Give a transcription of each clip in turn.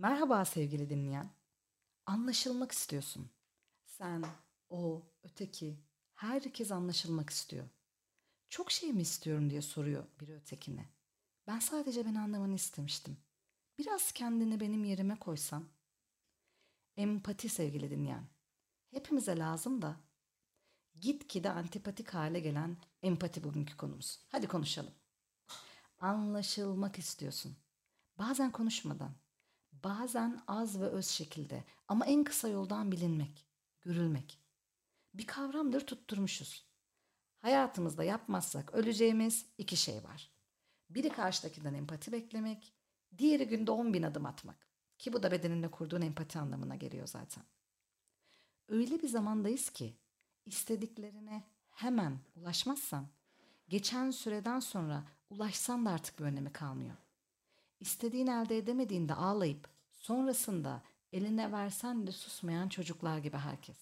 Merhaba sevgili dinleyen. Anlaşılmak istiyorsun. Sen, o, öteki, herkes anlaşılmak istiyor. Çok şey mi istiyorum diye soruyor biri ötekine. Ben sadece beni anlamanı istemiştim. Biraz kendini benim yerime koysan. Empati sevgili dinleyen. Hepimize lazım da gitgide antipatik hale gelen empati bugünkü konumuz. Hadi konuşalım. Anlaşılmak istiyorsun. Bazen konuşmadan, bazen az ve öz şekilde ama en kısa yoldan bilinmek, görülmek. Bir kavramdır tutturmuşuz. Hayatımızda yapmazsak öleceğimiz iki şey var. Biri karşıdakinden empati beklemek, diğeri günde 10 bin adım atmak. Ki bu da bedeninle kurduğun empati anlamına geliyor zaten. Öyle bir zamandayız ki istediklerine hemen ulaşmazsan geçen süreden sonra ulaşsan da artık bir önemi kalmıyor. İstediğin elde edemediğinde ağlayıp sonrasında eline versen de susmayan çocuklar gibi herkes.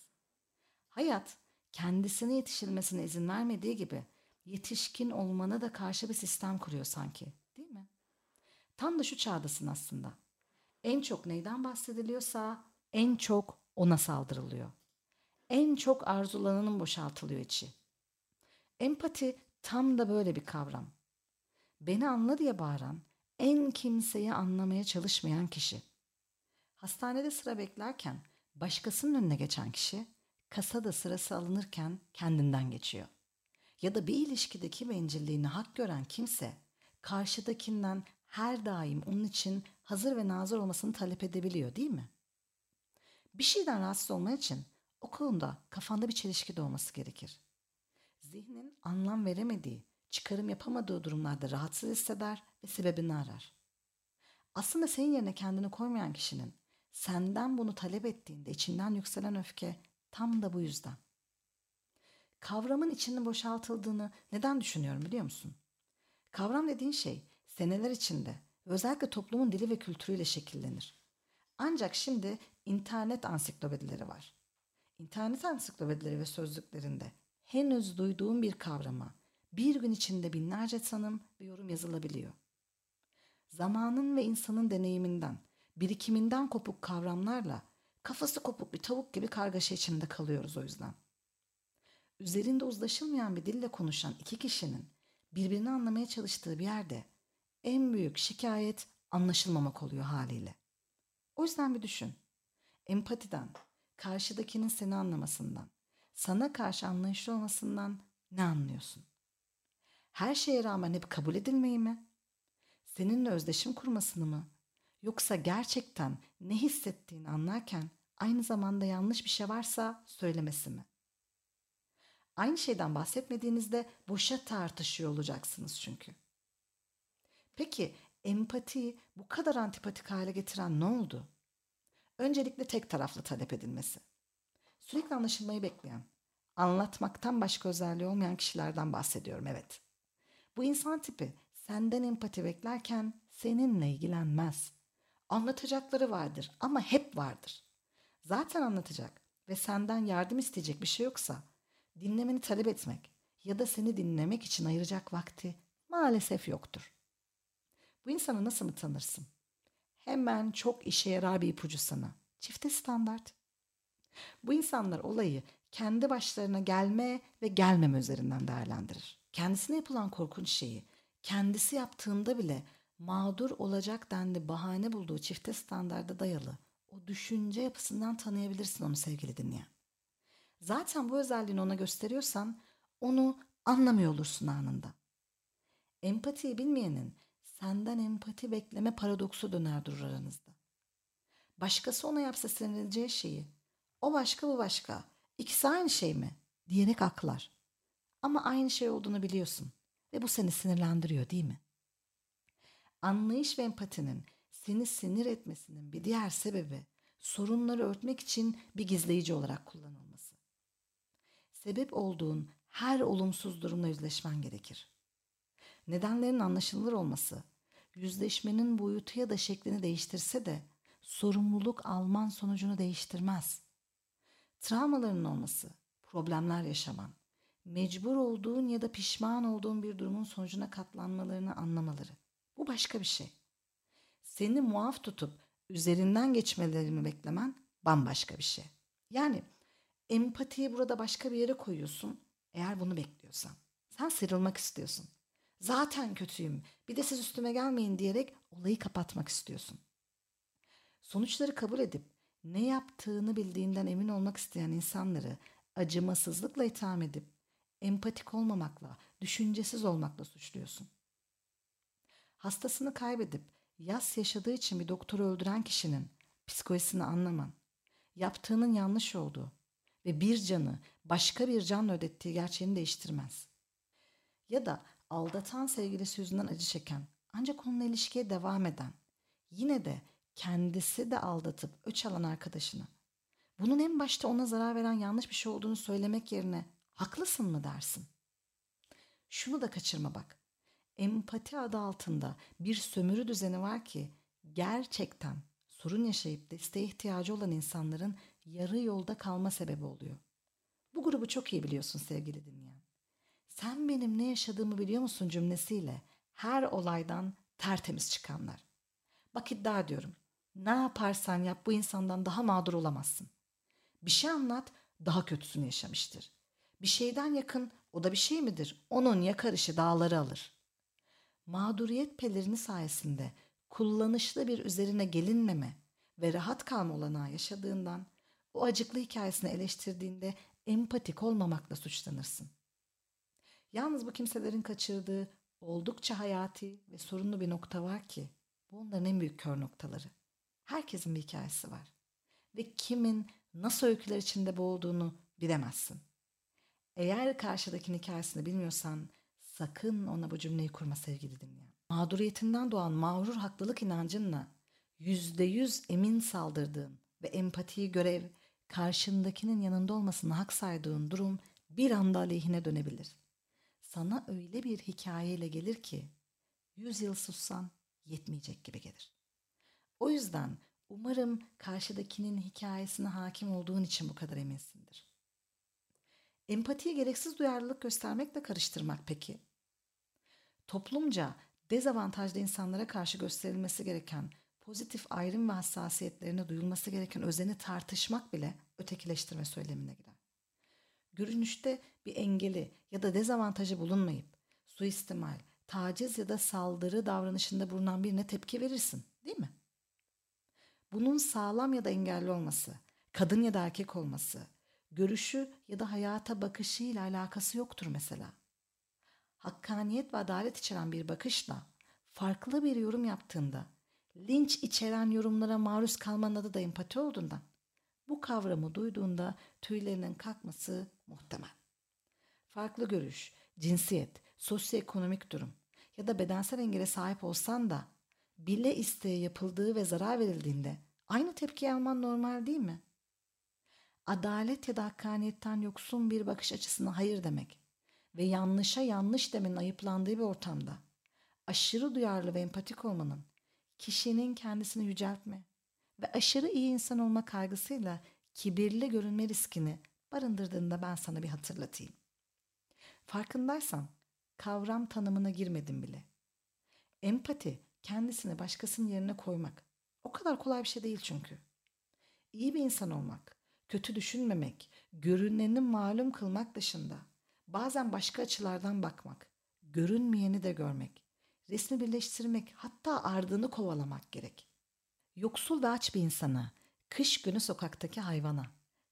Hayat kendisine yetişilmesine izin vermediği gibi yetişkin olmana da karşı bir sistem kuruyor sanki değil mi? Tam da şu çağdasın aslında. En çok neyden bahsediliyorsa en çok ona saldırılıyor. En çok arzulananın boşaltılıyor içi. Empati tam da böyle bir kavram. Beni anla diye bağıran, en kimseyi anlamaya çalışmayan kişi. Hastanede sıra beklerken başkasının önüne geçen kişi kasada sırası alınırken kendinden geçiyor. Ya da bir ilişkideki bencilliğini hak gören kimse karşıdakinden her daim onun için hazır ve nazır olmasını talep edebiliyor değil mi? Bir şeyden rahatsız olman için o konuda kafanda bir çelişki doğması gerekir. Zihnin anlam veremediği, çıkarım yapamadığı durumlarda rahatsız hisseder ve sebebini arar. Aslında senin yerine kendini koymayan kişinin senden bunu talep ettiğinde içinden yükselen öfke tam da bu yüzden. Kavramın içinin boşaltıldığını neden düşünüyorum biliyor musun? Kavram dediğin şey seneler içinde özellikle toplumun dili ve kültürüyle şekillenir. Ancak şimdi internet ansiklopedileri var. İnternet ansiklopedileri ve sözlüklerinde henüz duyduğum bir kavrama bir gün içinde binlerce tanım ve yorum yazılabiliyor. Zamanın ve insanın deneyiminden, birikiminden kopuk kavramlarla kafası kopuk bir tavuk gibi kargaşa içinde kalıyoruz o yüzden. Üzerinde uzlaşılmayan bir dille konuşan iki kişinin birbirini anlamaya çalıştığı bir yerde en büyük şikayet anlaşılmamak oluyor haliyle. O yüzden bir düşün. Empatiden, karşıdakinin seni anlamasından, sana karşı anlayışlı olmasından ne anlıyorsun? Her şeye rağmen hep kabul edilmeyi mi? Seninle özdeşim kurmasını mı? Yoksa gerçekten ne hissettiğini anlarken aynı zamanda yanlış bir şey varsa söylemesi mi? Aynı şeyden bahsetmediğinizde boşa tartışıyor olacaksınız çünkü. Peki empatiyi bu kadar antipatik hale getiren ne oldu? Öncelikle tek taraflı talep edilmesi. Sürekli anlaşılmayı bekleyen, anlatmaktan başka özelliği olmayan kişilerden bahsediyorum evet. Bu insan tipi senden empati beklerken seninle ilgilenmez. Anlatacakları vardır ama hep vardır. Zaten anlatacak ve senden yardım isteyecek bir şey yoksa dinlemeni talep etmek ya da seni dinlemek için ayıracak vakti maalesef yoktur. Bu insanı nasıl mı tanırsın? Hemen çok işe yarar bir ipucu sana. Çifte standart. Bu insanlar olayı kendi başlarına gelme ve gelmeme üzerinden değerlendirir. Kendisine yapılan korkunç şeyi kendisi yaptığında bile mağdur olacak dendi bahane bulduğu çifte standarda dayalı o düşünce yapısından tanıyabilirsin onu sevgili dinleyen. Zaten bu özelliğini ona gösteriyorsan onu anlamıyor olursun anında. Empatiyi bilmeyenin senden empati bekleme paradoksu döner durur aranızda. Başkası ona yapsa sinirleneceği şeyi o başka bu başka ikisi aynı şey mi diyerek aklar. Ama aynı şey olduğunu biliyorsun ve bu seni sinirlendiriyor değil mi? Anlayış ve empatinin seni sinir etmesinin bir diğer sebebi sorunları örtmek için bir gizleyici olarak kullanılması. Sebep olduğun her olumsuz durumla yüzleşmen gerekir. Nedenlerin anlaşılır olması, yüzleşmenin boyutu ya da şeklini değiştirse de sorumluluk alman sonucunu değiştirmez. Travmaların olması, problemler yaşaman, mecbur olduğun ya da pişman olduğun bir durumun sonucuna katlanmalarını anlamaları. Bu başka bir şey. Seni muaf tutup üzerinden geçmelerini beklemen bambaşka bir şey. Yani empatiyi burada başka bir yere koyuyorsun eğer bunu bekliyorsan. Sen sıyrılmak istiyorsun. Zaten kötüyüm. Bir de siz üstüme gelmeyin diyerek olayı kapatmak istiyorsun. Sonuçları kabul edip ne yaptığını bildiğinden emin olmak isteyen insanları acımasızlıkla itham edip empatik olmamakla, düşüncesiz olmakla suçluyorsun. Hastasını kaybedip yas yaşadığı için bir doktoru öldüren kişinin psikolojisini anlaman, yaptığının yanlış olduğu ve bir canı başka bir canla ödettiği gerçeğini değiştirmez. Ya da aldatan sevgilisi yüzünden acı çeken ancak onunla ilişkiye devam eden yine de kendisi de aldatıp öç alan arkadaşını bunun en başta ona zarar veren yanlış bir şey olduğunu söylemek yerine haklısın mı dersin? Şunu da kaçırma bak. Empati adı altında bir sömürü düzeni var ki gerçekten sorun yaşayıp desteğe ihtiyacı olan insanların yarı yolda kalma sebebi oluyor. Bu grubu çok iyi biliyorsun sevgili dinleyen. Sen benim ne yaşadığımı biliyor musun cümlesiyle her olaydan tertemiz çıkanlar. Bak iddia ediyorum. Ne yaparsan yap bu insandan daha mağdur olamazsın. Bir şey anlat daha kötüsünü yaşamıştır. Bir şeyden yakın o da bir şey midir? Onun yakarışı dağları alır. Mağduriyet pelerini sayesinde kullanışlı bir üzerine gelinmeme ve rahat kalma olanağı yaşadığından o acıklı hikayesini eleştirdiğinde empatik olmamakla suçlanırsın. Yalnız bu kimselerin kaçırdığı oldukça hayati ve sorunlu bir nokta var ki bu onların en büyük kör noktaları. Herkesin bir hikayesi var. Ve kimin nasıl öyküler içinde boğulduğunu bilemezsin. Eğer karşıdakinin hikayesini bilmiyorsan sakın ona bu cümleyi kurma sevgili dinleyen. Mağduriyetinden doğan mağrur haklılık inancınla yüzde yüz emin saldırdığın ve empatiyi görev karşındakinin yanında olmasını hak saydığın durum bir anda aleyhine dönebilir. Sana öyle bir hikayeyle gelir ki yüz yıl sussan yetmeyecek gibi gelir. O yüzden umarım karşıdakinin hikayesine hakim olduğun için bu kadar eminsindir. Empatiyi gereksiz duyarlılık göstermekle karıştırmak peki? Toplumca dezavantajlı insanlara karşı gösterilmesi gereken pozitif ayrım ve hassasiyetlerine duyulması gereken özeni tartışmak bile ötekileştirme söylemine girer. Görünüşte bir engeli ya da dezavantajı bulunmayıp suistimal, taciz ya da saldırı davranışında bulunan birine tepki verirsin değil mi? Bunun sağlam ya da engelli olması, kadın ya da erkek olması, görüşü ya da hayata bakışıyla alakası yoktur mesela. Hakkaniyet ve adalet içeren bir bakışla farklı bir yorum yaptığında linç içeren yorumlara maruz kalmanın adı da empati olduğundan bu kavramı duyduğunda tüylerinin kalkması muhtemel. Farklı görüş, cinsiyet, sosyoekonomik durum ya da bedensel engele sahip olsan da bile isteye yapıldığı ve zarar verildiğinde aynı tepki alman normal değil mi? Adalet ya da hakkaniyetten yoksun bir bakış açısına hayır demek ve yanlışa yanlış demenin ayıplandığı bir ortamda aşırı duyarlı ve empatik olmanın kişinin kendisini yüceltme ve aşırı iyi insan olma kaygısıyla kibirli görünme riskini barındırdığında ben sana bir hatırlatayım. Farkındaysan kavram tanımına girmedim bile. Empati kendisini başkasının yerine koymak. O kadar kolay bir şey değil çünkü. İyi bir insan olmak, kötü düşünmemek, görüneni malum kılmak dışında bazen başka açılardan bakmak, görünmeyeni de görmek, resmi birleştirmek hatta ardını kovalamak gerek. Yoksul ve aç bir insana, kış günü sokaktaki hayvana,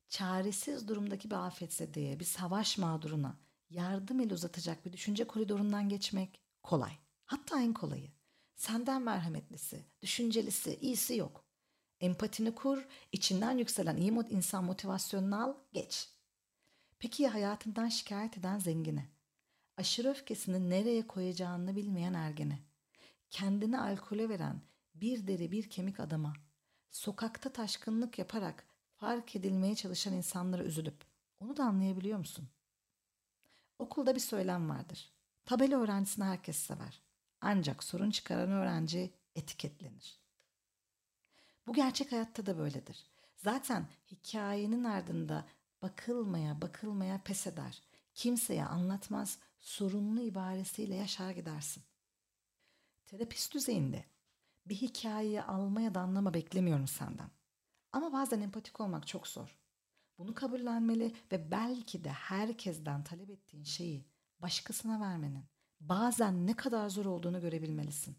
çaresiz durumdaki bir afetzedeye, bir savaş mağduruna yardım el uzatacak bir düşünce koridorundan geçmek kolay. Hatta en kolayı. Senden merhametlisi, düşüncelisi, iyisi yok. Empatini kur, içinden yükselen iyi insan motivasyonunu al, geç. Peki ya hayatından şikayet eden zengine? Aşırı öfkesini nereye koyacağını bilmeyen ergene? Kendini alkole veren bir deri bir kemik adama? Sokakta taşkınlık yaparak fark edilmeye çalışan insanlara üzülüp onu da anlayabiliyor musun? Okulda bir söylem vardır. Tabela öğrencisini herkes sever. Ancak sorun çıkaran öğrenci etiketlenir. Bu gerçek hayatta da böyledir. Zaten hikayenin ardında bakılmaya bakılmaya pes eder. Kimseye anlatmaz, sorunlu ibaresiyle yaşar gidersin. Terapist düzeyinde Bir hikayeyi alma ya da anlama beklemiyorum senden. Ama bazen empatik olmak çok zor. Bunu kabullenmeli ve belki de herkesten talep ettiğin şeyi başkasına vermenin bazen ne kadar zor olduğunu görebilmelisin.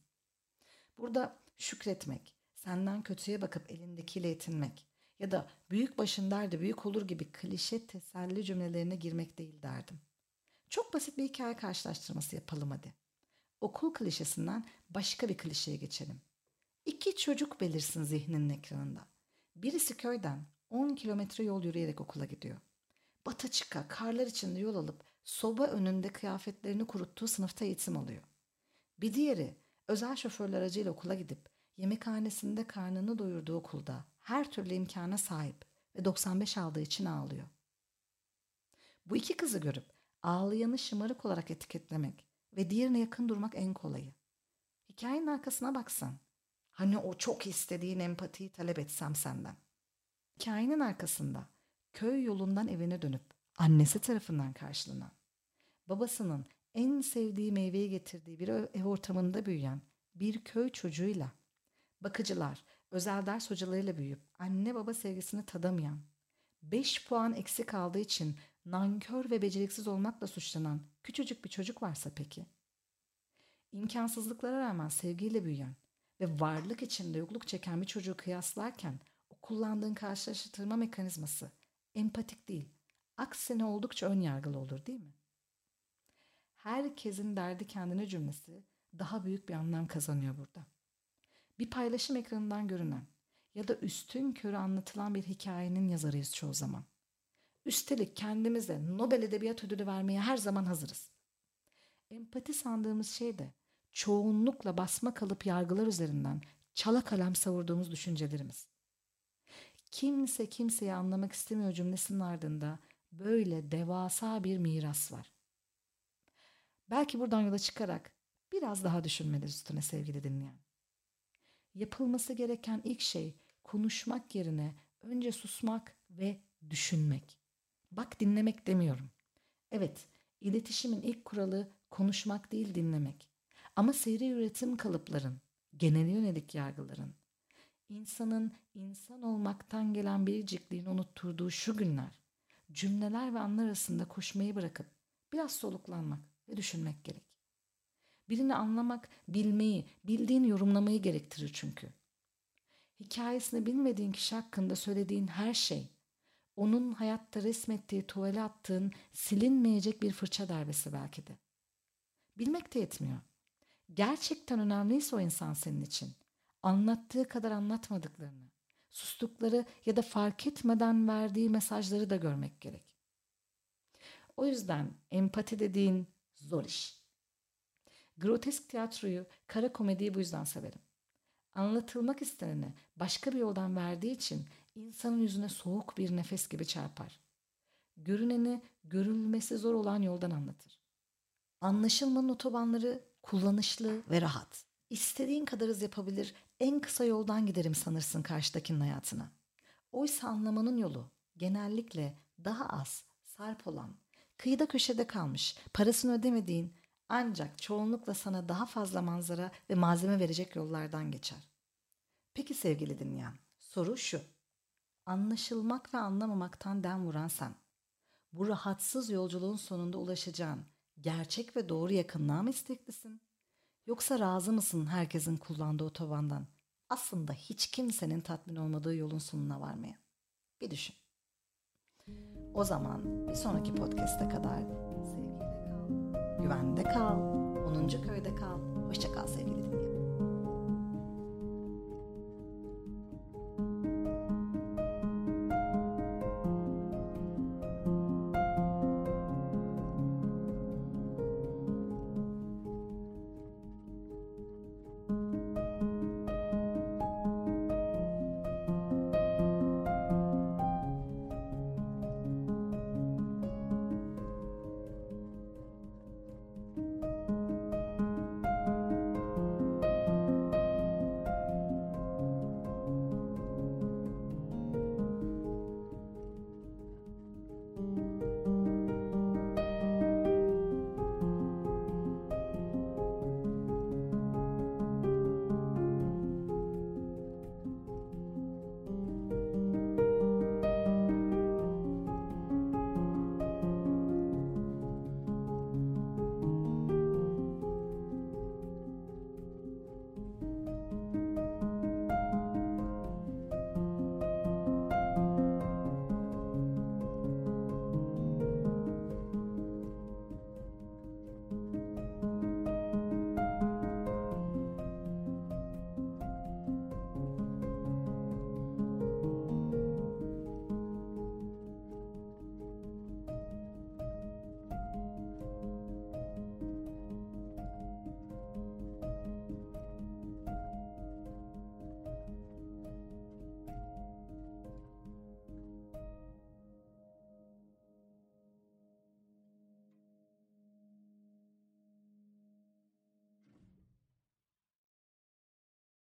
Burada şükretmek, senden kötüye bakıp elindekiyle yetinmek ya da büyük başın derdi büyük olur gibi klişe teselli cümlelerine girmek değil derdim. Çok basit bir hikaye karşılaştırması yapalım hadi. Okul klişesinden başka bir klişeye geçelim. İki çocuk belirsin zihninin ekranında. Birisi köyden 10 kilometre yol yürüyerek okula gidiyor. Bata çıka, karlar içinde yol alıp soba önünde kıyafetlerini kuruttuğu sınıfta eğitim alıyor. Bir diğeri özel şoförler aracıyla okula gidip yemekhanesinde karnını doyurduğu okulda her türlü imkana sahip ve 95 aldığı için ağlıyor. Bu iki kızı görüp ağlayanı şımarık olarak etiketlemek ve diğerine yakın durmak en kolayı. Hikayenin arkasına baksan, hani o çok istediğin empatiyi talep etsem senden. Hikayenin arkasında köy yolundan evine dönüp annesi tarafından karşılanan, babasının en sevdiği meyveyi getirdiği bir ev ortamında büyüyen bir köy çocuğuyla, bakıcılar, özel ders hocalarıyla büyüyüp anne baba sevgisini tadamayan, 5 puan eksik aldığı için nankör ve beceriksiz olmakla suçlanan küçücük bir çocuk varsa peki? İmkansızlıklara rağmen sevgiyle büyüyen ve varlık içinde yokluk çeken bir çocuğu kıyaslarken o kullandığın karşılaştırma mekanizması empatik değil, aksine oldukça ön yargılı olur değil mi? Herkesin derdi kendine cümlesi daha büyük bir anlam kazanıyor burada. Bir paylaşım ekranından görünen ya da üstün körü anlatılan bir hikayenin yazarıyız çoğu zaman. Üstelik kendimize Nobel Edebiyat Ödülü vermeye her zaman hazırız. Empati sandığımız şey de çoğunlukla basma kalıp yargılar üzerinden çala kalem savurduğumuz düşüncelerimiz. Kimse kimseyi anlamak istemiyor cümlesinin ardında böyle devasa bir miras var. Belki buradan yola çıkarak biraz daha düşünmeliyiz üstüne sevgili dinleyen. Yapılması gereken ilk şey konuşmak yerine önce susmak ve düşünmek. Bak dinlemek demiyorum. Evet, iletişimin ilk kuralı konuşmak değil dinlemek. Ama seri üretim kalıpların, genel yönelik yargıların, insanın insan olmaktan gelen biricikliğini unutturduğu şu günler, cümleler ve anlar arasında koşmayı bırakıp biraz soluklanmak ve düşünmek gerek. Birini anlamak, bilmeyi, bildiğini yorumlamayı gerektirir çünkü. Hikayesini bilmediğin kişi hakkında söylediğin her şey, onun hayatta resmettiği tuvale attığın silinmeyecek bir fırça darbesi belki de. Bilmek de yetmiyor. Gerçekten önemliyse o insan senin için, anlattığı kadar anlatmadıklarını, sustukları ya da fark etmeden verdiği mesajları da görmek gerek. O yüzden empati dediğin zor iş. Grotesk tiyatroyu, kara komediyi bu yüzden severim. Anlatılmak isteneni başka bir yoldan verdiği için insanın yüzüne soğuk bir nefes gibi çarpar. Görüneni görülmesi zor olan yoldan anlatır. Anlaşılmanın otobanları kullanışlı ve rahat. İstediğin kadar hız yapabilir, en kısa yoldan giderim sanırsın karşıdakinin hayatına. Oysa anlamanın yolu genellikle daha az, sarp olan, kıyıda köşede kalmış, parasını ödemediğin ancak çoğunlukla sana daha fazla manzara ve malzeme verecek yollardan geçer. Peki sevgili dinleyen, soru şu. Anlaşılmak ve anlamamaktan dem vuran sen. Bu rahatsız yolculuğun sonunda ulaşacağın gerçek ve doğru yakınlığa mı isteklisin? Yoksa razı mısın herkesin kullandığı otobandan? Aslında hiç kimsenin tatmin olmadığı yolun sonuna varmaya. Bir düşün. O zaman bir sonraki podcast'e kadar güvende kal, 10. köyde kal.